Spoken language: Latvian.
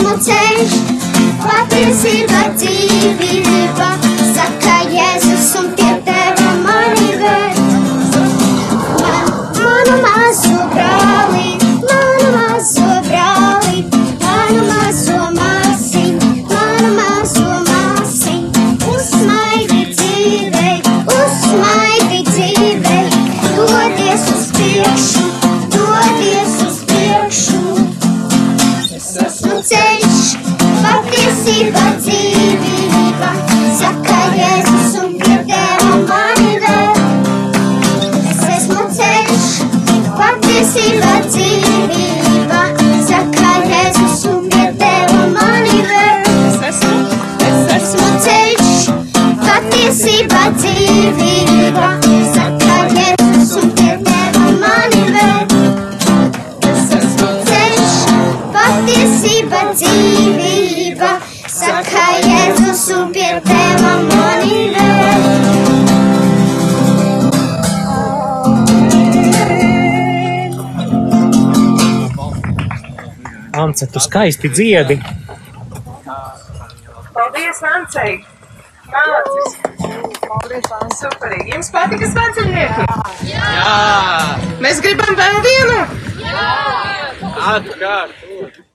esmu ceļš, patiesība dzīvība, saka Jēzus un pie teva mani ved. Man, manu mazo brāli, manu mazo brāli, manu mazo māsiņu, manu mazo māsiņu, uzmaigi dzīvei, uzmaigi dzīvei, dodies uz priekšu, ceļš, patiesība dzīvība, patiesība dzīvība, saka Jēzus un pie teva mani ved. Ance, tu skaisti dziedi. Paldies, Ancei! Nācis! Superīgi! Jums patika skanceļnieki? Jā! Mēs gribam vēl vienu! Atkārt!